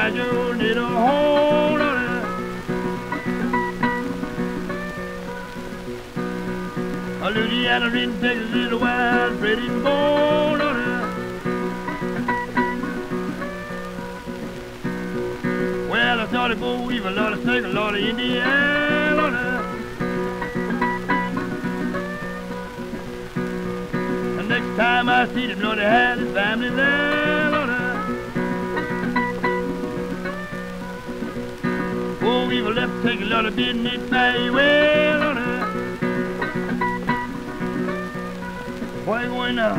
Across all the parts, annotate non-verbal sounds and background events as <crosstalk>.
go, why you need a hole, Lordy? A Louisiana in Texas is a wild, pretty her. Well, I started go weave a lot of a lot of Indian on her. The next time I see them, Lord, they had his family there We will left take a lot of business very well on. Where you going now?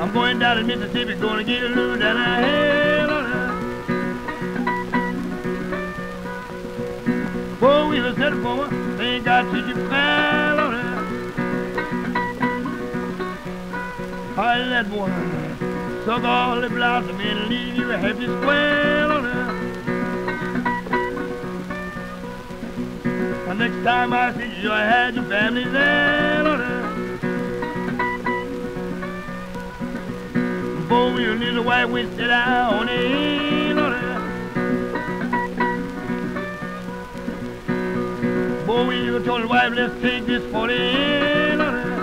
I'm going down to Mississippi, to get a little down the hill on. Four wheeler set for me, they ain't got to you fell on her. I let one suck all the blossom and leave you a happy square The next time I see you, I had your family there on her. Boy, you little white witch the hill on her. Boy, you told the wife, let's take this for the hill on her.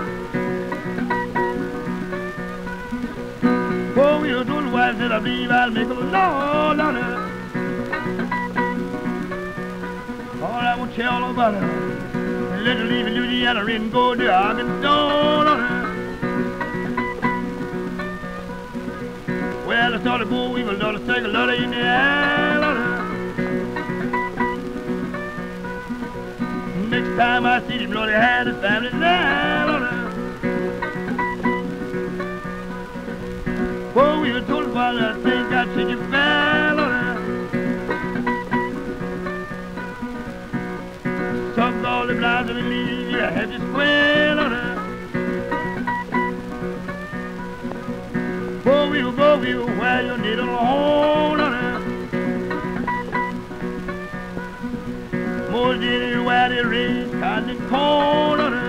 Boy, you told the wife, said I believe I'll make a law on tell her. Let her leave Louisiana and go to Arkansas. Well, I started go we will daughter take a lot of Indiana. Next time I see him, Lord, he had his family. Oh, we were told about I think I take you fell blinds and leave you on her. Go you, go you, where you need a hold on her. More than anywhere there is cotton and corn on her.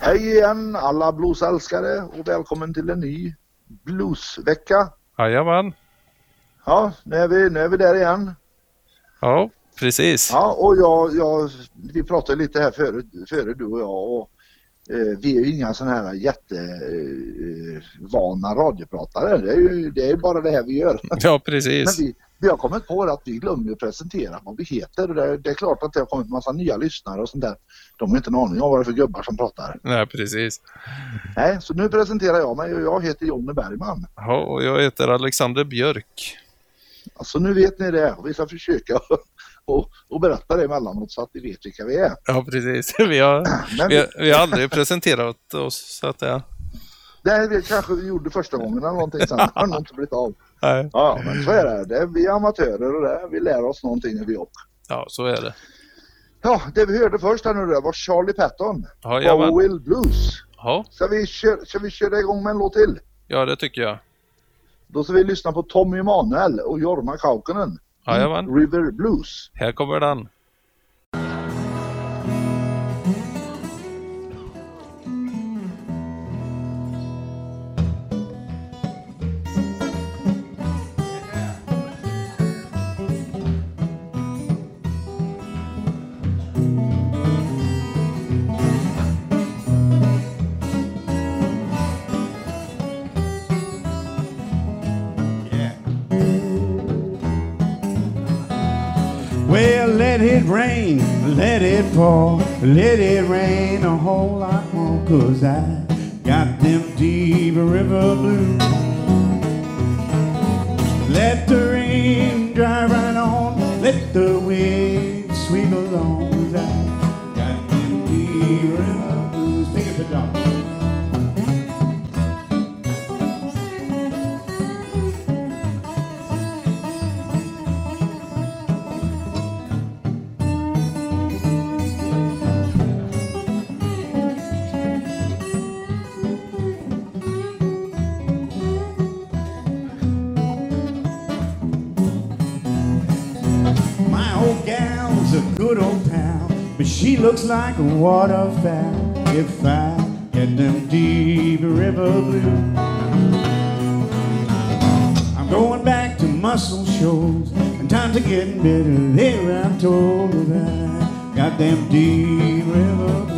Hej igen alla bluesälskare och välkommen till en ny bluesvecka. Jajamän. Ja, nu är vi, nu är vi där igen. Ja, precis. Ja, och jag, jag, vi pratade lite här före, före du och jag och eh, vi är ju inga sådana här jättevana eh, vana radiopratare. Det är ju det är bara det här vi gör. Ja, Men precis. vi, vi har kommit på att vi glömmer att presentera vad vi heter. Det, det är klart att det har kommit massa nya lyssnare och sånt där. De har inte en aning om vad det är för gubbar som pratar. Nej, precis. Nej, så nu presenterar jag mig och jag heter Jonny Bergman. Ja, och jag heter Alexander Björk. Alltså nu vet ni det och vi ska försöka <laughs> och, och berätta det emellanåt så att ni vet vilka vi är. Ja, precis. <laughs> Vi har, <clears throat> Men vi har, vi har aldrig presenterat oss, så att det... det här kanske vi gjorde första gången eller någonting sen. Det <laughs> har nog inte blivit av. Nej. Ja, men så är det. det är, vi är amatörer och det, vi lär oss någonting när vi åker. Ja, så är det. Ja, det vi hörde först här nu det var Charlie Patton. Ja. Will Blues. Ja, Ska vi, köra, ska vi köra igång med en låt till? ja, det tycker jag. Då ska vi lyssna på Tommy Emanuel och Jorma Kaukonen. Jajamän. River Blues. Här kommer den. It rain, let it pour, let it rain a whole lot more, cause I got them deep river blues. Let the rain dry right on, let the waves sweep along, looks like a waterfowl. If I get them deep river blues, I'm going back to muscle shoals, and times are getting better. There I'm told that them deep river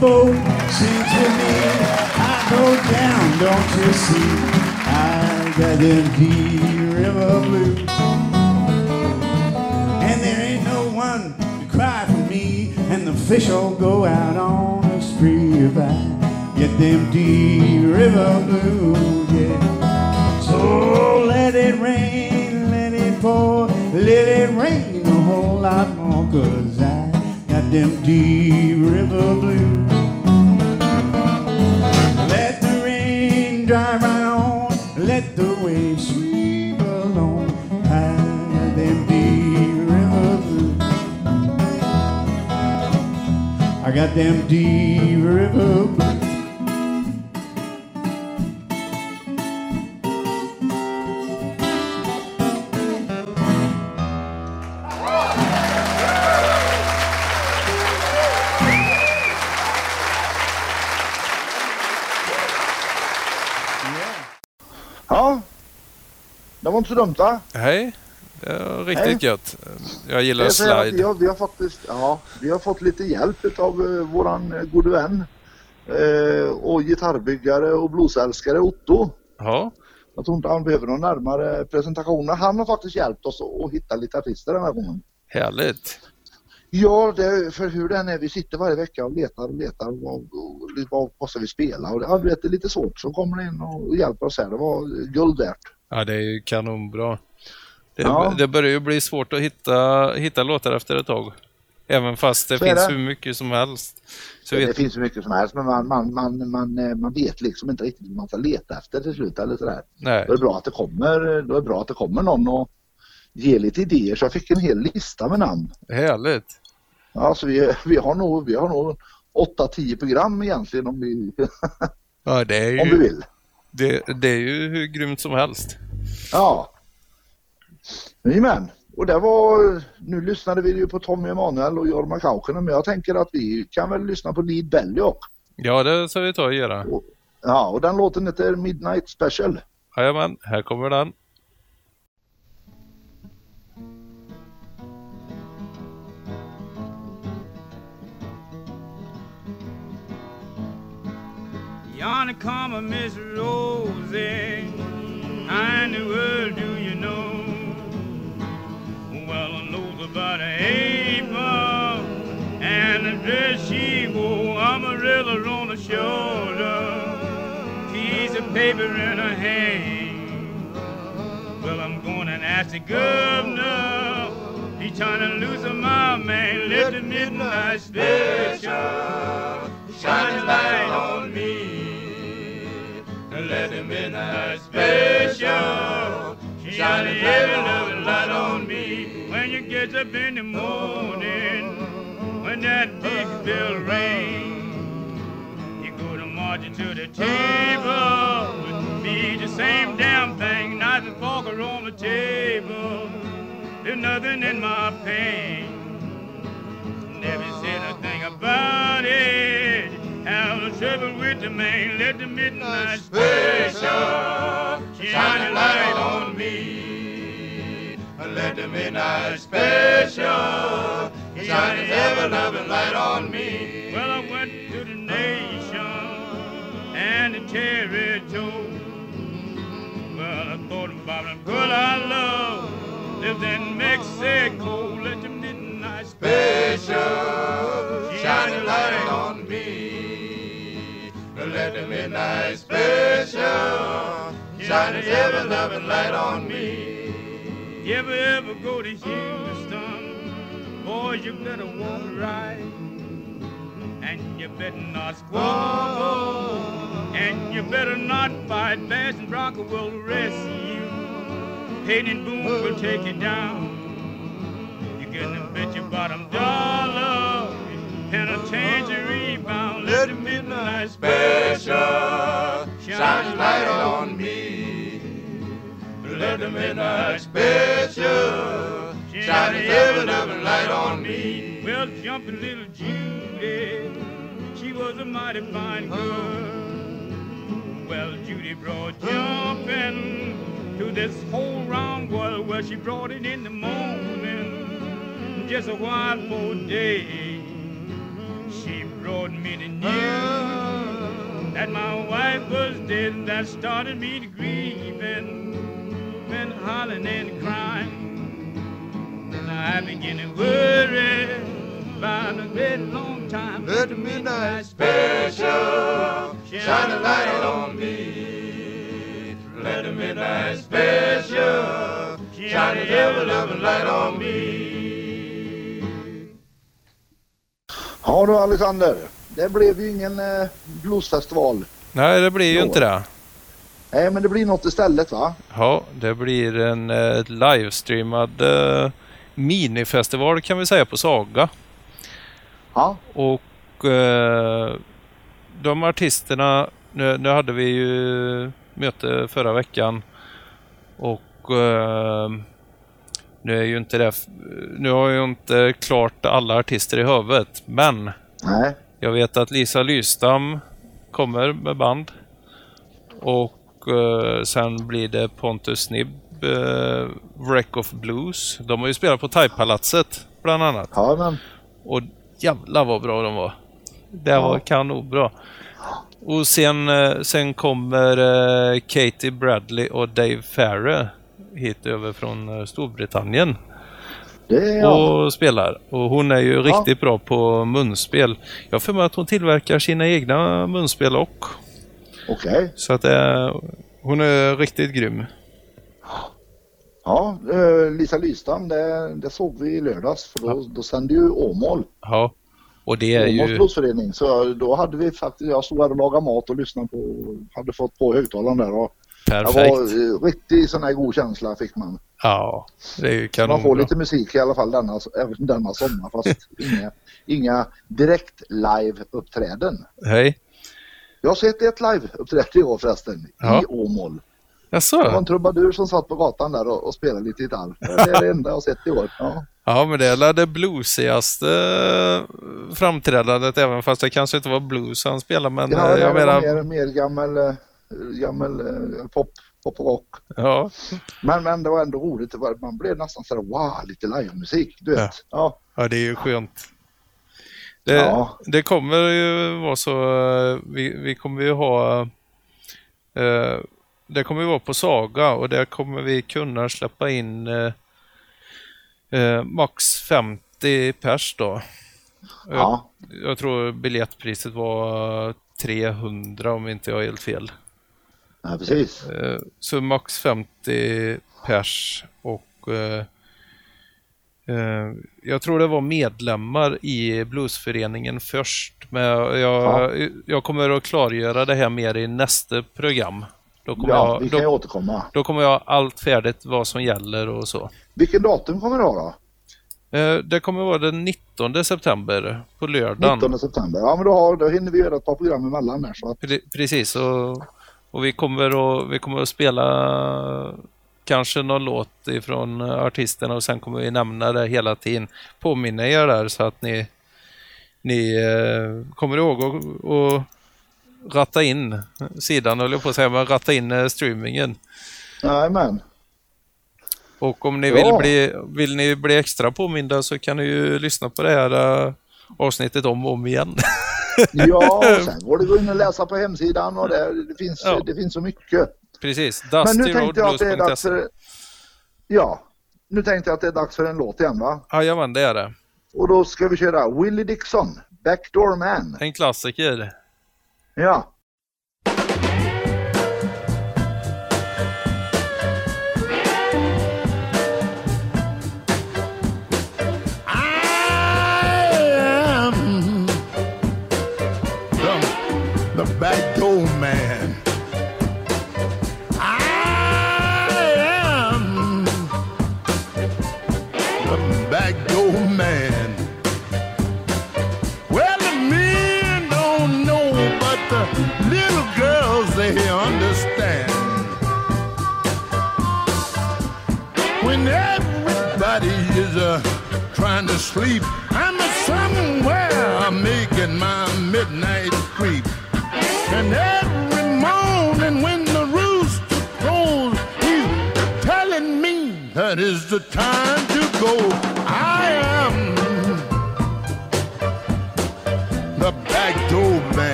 boat sinks with me, I go down, don't you see? I got them deep river blues. And there ain't no one to cry for me, and the fish all go out on a spree if I get them deep river blues, yeah. So let it rain, let it pour, let it rain a whole lot more, cause I got them deep river blues. Let the waves sweep along. Got them deep river blues. I got them deep river blues. Det var inte så dumt va? Hej. Det var riktigt Hej. gött. Jag gillar Jag att Vi slide. har, vi, har faktiskt, ja, vi har fått lite hjälp av uh, våran uh, gode vän eh, och gitarrbyggare och bluesälskare Otto. Ja, Jag tror inte han behöver någon närmare presentation. Han har faktiskt hjälpt oss att, hitta lite artister den här gången. härligt. Ja, det, för hur den är, vi sitter varje vecka och letar och letar. Vad, ska vi spela? Och det, det är lite svårt. Så kommer ni in och hjälper oss här. Det var guld värt. Ja, det är ju kanonbra. Det, Ja. det börjar ju bli svårt att hitta, hitta låtar efter ett tag. Även fast det Så finns det. hur mycket som helst. Så det vet, finns hur mycket som helst men man, man, man, man, eh, man vet liksom inte riktigt vad man ska leta efter till slut eller sådär. nej, Då är det bra att det kommer, då är det bra att det kommer någon och ger lite idéer. Så jag fick en hel lista med namn. härligt. Alltså vi, vi har nog, vi har nog 8-10 program egentligen om vi, Ja, det är <laughs> om vi ju, vill. Det, det är ju hur grymt som helst. Ja. Jajamän. Och det var, nu lyssnade vi ju på Tommy Emanuel och Jorma Kaukonen men jag tänker att vi kan väl lyssna på Lead Belly också. Ja, det ska vi ta och göra. Ja, och den låten heter Midnight Special. Jajamän, här kommer den. Yonder come a Miss Rosie. How in the world do you know? Well, I knows about her apron uh, and the dress she wore. Amarillo on the shoulder. She paper in her hand. Well, I'm going and ask the governor. He trying to lose my man. Let the midnight special shine a light on me. Let the midnight special shine a heavy light on me. When you get up in the morning, when that big bell rings, you go to march to the table me, the same damn thing, knife and fork are on the table. There's nothing in my pain. Trouble with the man. Let the midnight special shine a light on me. Let the midnight special shine a ever loving light on me. Well, I went to the nation and the special shine a ever loving light on me. You ever ever go to Houston? Boy, you better walk right. And you better not squabble. And you better not fight. Bass and Bronco will rescue. Hayden and Boone will take you down. You get them bet your bottom dollar. Penitentiary bound. Let the midnight special shine a light on me. Let the midnight special shine a heaven loving light on me. Well, jumping little Judy, she was a mighty fine girl. Well, Judy brought jumping to this whole round world where she brought it in the morning, just a while for day. Brought me the that my wife was dead, and that started me to grieving, been hollering and crying. And I began to worry about a great long time. Let the midnight special shine a light on me. Let the midnight special shine a ever loving light on me. Ja du Alexander, det blev ju ingen eh, bluesfestival. Nej, det blir ju inte det. Nej men det blir något istället va? Ja, det blir en eh, livestreamad eh, minifestival kan vi säga på Saga. Ja. Och eh, de artisterna, nu, nu hade vi ju möte förra veckan och eh, nu är ju inte det, nu har jag ju inte klart alla artister i huvudet, men Nej. jag vet att Lisa Lystam kommer med band. Och eh, sen blir det Pontus Snibb, eh, Wreck of Blues. De har ju spelat på Thaipalatset bland annat. Ja men. Och jävlar vad bra de var. Det var Ja. kanonbra. Och sen, eh, sen kommer eh, Katie Bradley och Dave Farrer hit över från eh, Storbritannien Det ja. och spelar. Och hon är ju Ja. riktigt bra på munspel. Jag för mig att hon tillverkar sina egna munspel och. Okej. Så att eh, hon är riktigt grym. Ja, eh, Lisa Lystam det, det såg vi i lördags för då, då sände ju Åmål. Ja. Och det är Åmåls ju... Så då hade vi faktiskt, jag stod där och lagade mat och lyssnade på, hade fått på högtalaren där och det Perfekt. var eh, riktigt sån här god känsla fick man. Ja, det är ju Man kanon. får lite musik i alla fall denna, även denna sommar fast <laughs> inga, inga direkt live-uppträden. Hej. Jag har sett ett live-uppträde i år förresten, Ja. i Åmål. Det var Jaså? en trubadur som satt på gatan där och, och spelade lite gitarr. Det är det enda jag har sett i år. Ja. Ja, men det är det bluesigaste eh, framträdandet, även fast det kanske inte var blues han spelade. Men Ja, eh, det jag menar... mer, mer gammal, gammal eh, pop, pop och rock. Ja, Men, men det var ändå roligt. Var, man blev nästan sådär wow, lite livemusik. Du vet. Ja. ja, det är ju skönt. Det, Ja. det kommer ju vara så... eh, Vi, vi kommer ju ha... Eh, det kommer ju vara på Saga och där kommer vi kunna släppa in eh, eh, max 50 pers då. Ja. Jag tror biljettpriset var 300 om inte jag har helt fel. Ja, precis. Eh, Så max 50 pers och eh, eh, jag tror det var medlemmar i bluesföreningen först. Men jag, jag, jag kommer att klargöra det här mer i nästa program. Då kommer, Ja, jag, vi kan då, återkomma. då kommer jag allt färdigt vad som gäller och så. Vilken datum kommer det ha då? Det kommer vara den 19 september på lördagen. 19 september. Ja, men då, har, då hinner vi göra ett par program emellan där. Så att, Pre- Precis, och, och vi, kommer att, vi kommer att spela kanske någon låt ifrån artisterna och sen kommer vi nämna det hela tiden. Påminna er där så att ni, ni eh, kommer ihåg att och ratta in sidan, höll jag på att säga, men ratta in eh, streamingen. Jajamän. Och om ni Ja. vill, bli, vill ni bli extra påminda så kan ni ju lyssna på det här eh, avsnittet om och om igen. <laughs> Ja, och <laughs> sen går det att gå in och läsa på hemsidan och det, det, finns, Ja. det finns så mycket. Precis, Men nu tänkte jag att det är dags för... Ja, nu tänkte jag att det är dags för en låt igen va? Jajamän, det är det. Och då ska vi köra Willie Dixon, Backdoor Man. En klassiker. Ja.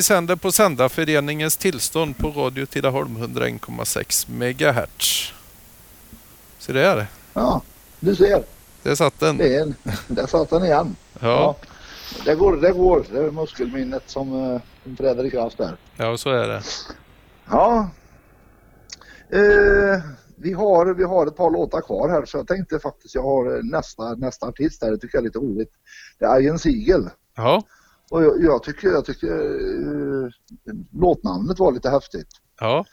Vi sänder på Sändarföreningens tillstånd på Radio Tidaholm 101,6 MHz. Så det är det. Ja, du ser. Där satt den. Det är där satt den igen. Ja, Det går, det går. Det är muskelminnet som, som träder i kraft där. ja så är det. Ja. Eh, vi, har, vi har ett par låtar kvar här så jag tänkte faktiskt jag har eh, nästa, nästa artist där. Det tycker jag är lite roligt. Det är Ian Siegel. Ja, Och jag, jag tycker, jag tycker eh, låtnamnet var lite häftigt. ja.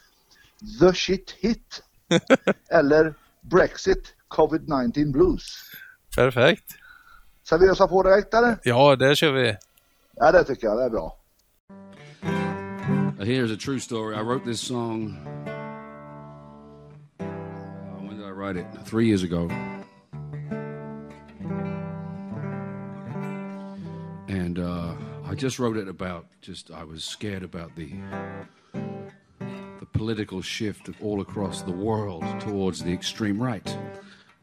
The Shit Hit. <laughs> Eller Brexit Covid-19 Blues. perfekt. Ska vi ösa på direkt eller? Ja, där kör vi. Ja det tycker jag, det är bra. Uh, Here's a true story. I wrote this song. Uh, when did I write it? Three years ago. And uh, I just wrote it about just I was scared about the the political shift all across the world towards the extreme right.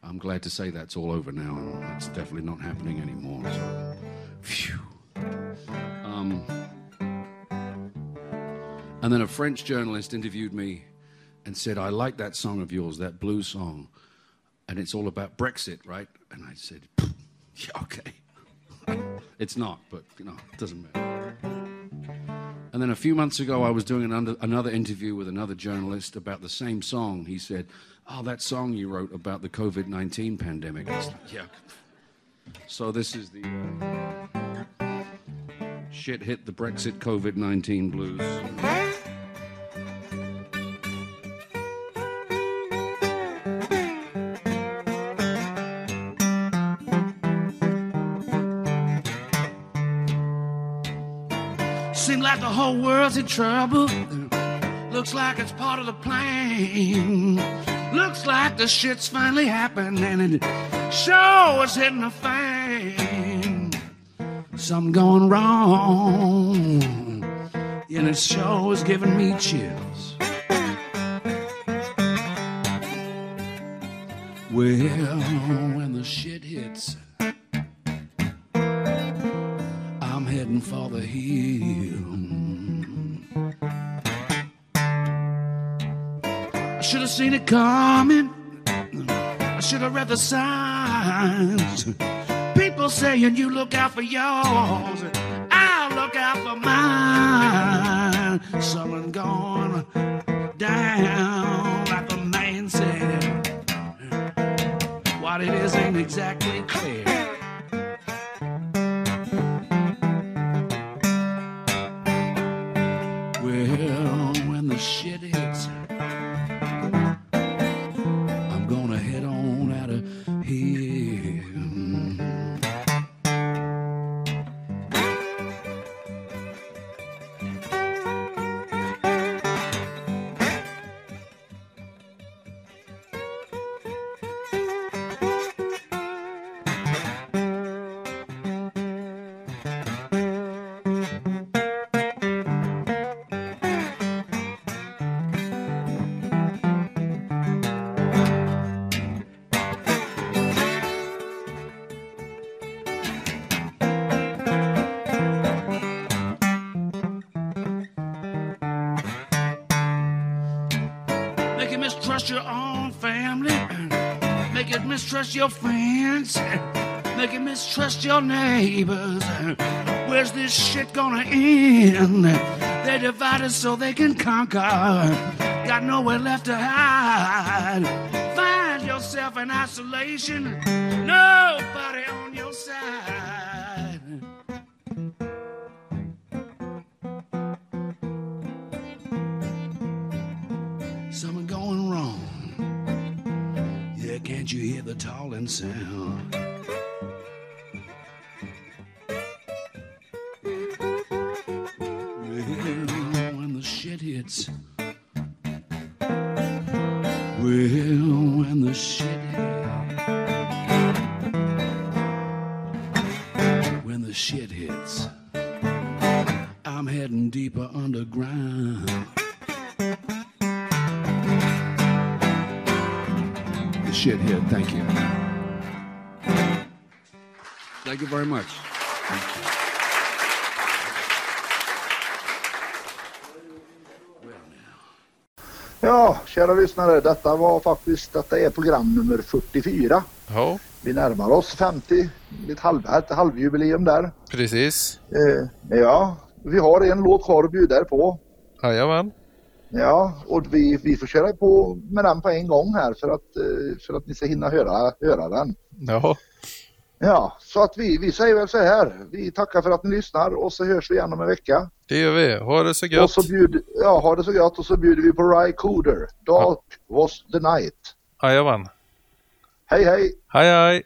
I'm glad to say that's all over now, and that's definitely not happening anymore. So, phew. Um, and then a French journalist interviewed me and said, I like that song of yours, that blues song. And it's all about Brexit, right? And I said, okay. It's not, but, you know, it doesn't matter. And then a few months ago, I was doing an under, another interview with another journalist about the same song. He said, Oh, that song you wrote about the COVID 19 pandemic. Like, yeah. So this is the uh, shit hit the Brexit COVID 19 blues. Seems like the whole world's in trouble. Looks like it's part of the plan. Looks like the shit's finally happened and it sure is hitting the fan. Something going wrong. And it sure is giving me chills. Well, when the shit hits, heading for the hill. I should have seen it coming. I should have read the signs. People saying you look out for yours. I'll look out for mine. Someone gone down, like the man said. What it is ain't exactly clear. Make you mistrust your own family. Make you mistrust your friends. Make you mistrust your neighbors. Where's this shit gonna end? They divide us so they can conquer. Got nowhere left to hide. Find yourself in isolation. Nobody on your side. Hear the tolling sound? When the shit hits. Well, when the shit hits. When the shit hits. I'm heading deeper underground. shit here. Thank you. Thank you very much. Ja, kära lyssnare, detta var faktiskt, detta är program nummer 44. Ja. Vi närmar oss 50, ett, halv, ett halvjubileum där. Precis. Eh, ja, vi har en låt kvar att bjuda er på. Jajamän. Ja, och vi, vi får köra på med den på en gång här för att, eh, för att ni ska hinna höra, höra den. Ja, Ja, så att vi, vi säger väl så här. Vi tackar för att ni lyssnar och så hörs vi igen om en vecka. det gör vi. Ha det så Och gött. så bjud, ja, ha det så gött och så bjuder vi på Ry Cooder. Dark was the night. Jajamän. Hej hej! Hej hej!